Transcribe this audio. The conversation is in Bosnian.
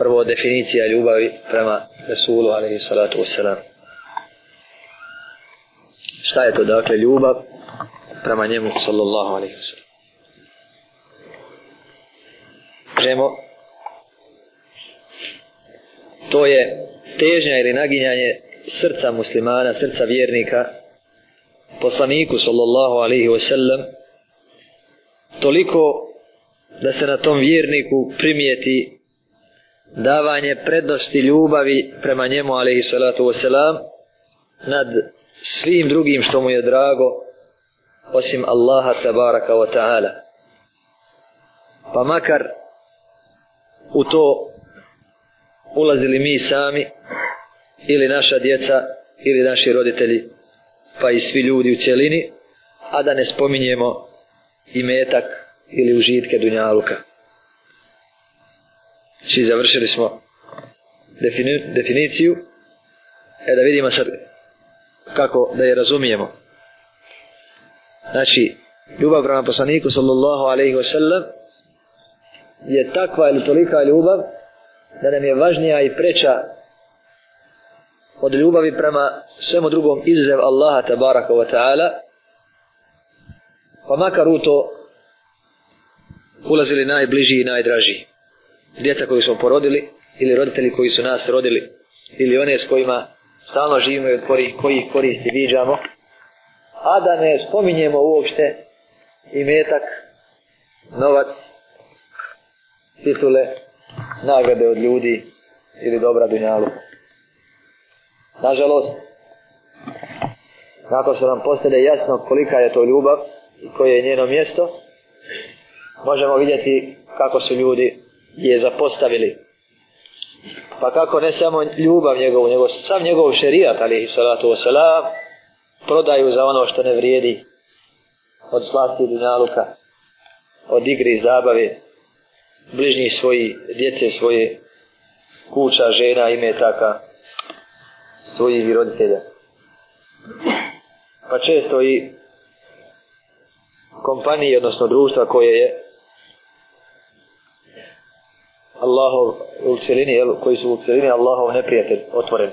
prvo definicija ljubavi prema Resulu alaihi salatu wasalam. Šta je to dakle ljubav prema njemu sallallahu alaihi wasalam. Kažemo, to je težnja ili naginjanje srca muslimana, srca vjernika, poslaniku sallallahu alaihi wasalam, toliko da se na tom vjerniku primijeti davanje prednosti ljubavi prema njemu alejhi salatu vesselam nad svim drugim što mu je drago osim Allaha tabaraka wa ta'ala pa makar u to ulazili mi sami ili naša djeca ili naši roditelji pa i svi ljudi u cjelini a da ne spominjemo i metak ili užitke dunjaluka. Svi znači, završili smo defini, definiciju. E da vidimo sad kako da je razumijemo. Znači, ljubav prema poslaniku sallallahu alaihi wa sallam je takva ili tolika ljubav da nam je važnija i preča od ljubavi prema svemu drugom izuzev Allaha tabaraka wa ta'ala pa makar u to ulazili najbliži i najdraži djeca koju smo porodili ili roditelji koji su nas rodili ili one s kojima stalno živimo i od kojih, kojih koristi viđamo a da ne spominjemo uopšte i metak novac titule nagrade od ljudi ili dobra dunjalu nažalost nakon što nam postane jasno kolika je to ljubav i koje je njeno mjesto možemo vidjeti kako su ljudi je zapostavili. Pa kako ne samo ljubav njegovu, nego sam njegov šerijat, ali i salatu wasalam, prodaju za ono što ne vrijedi od slasti dunjaluka, od igri i zabave, bližnji svoji, djece svoje, kuća, žena, ime taka, svojih roditelja. Pa često i kompanije, odnosno društva koje je Allahov u cijelini, koji su u cijelini Allahov neprijatelj otvoreni.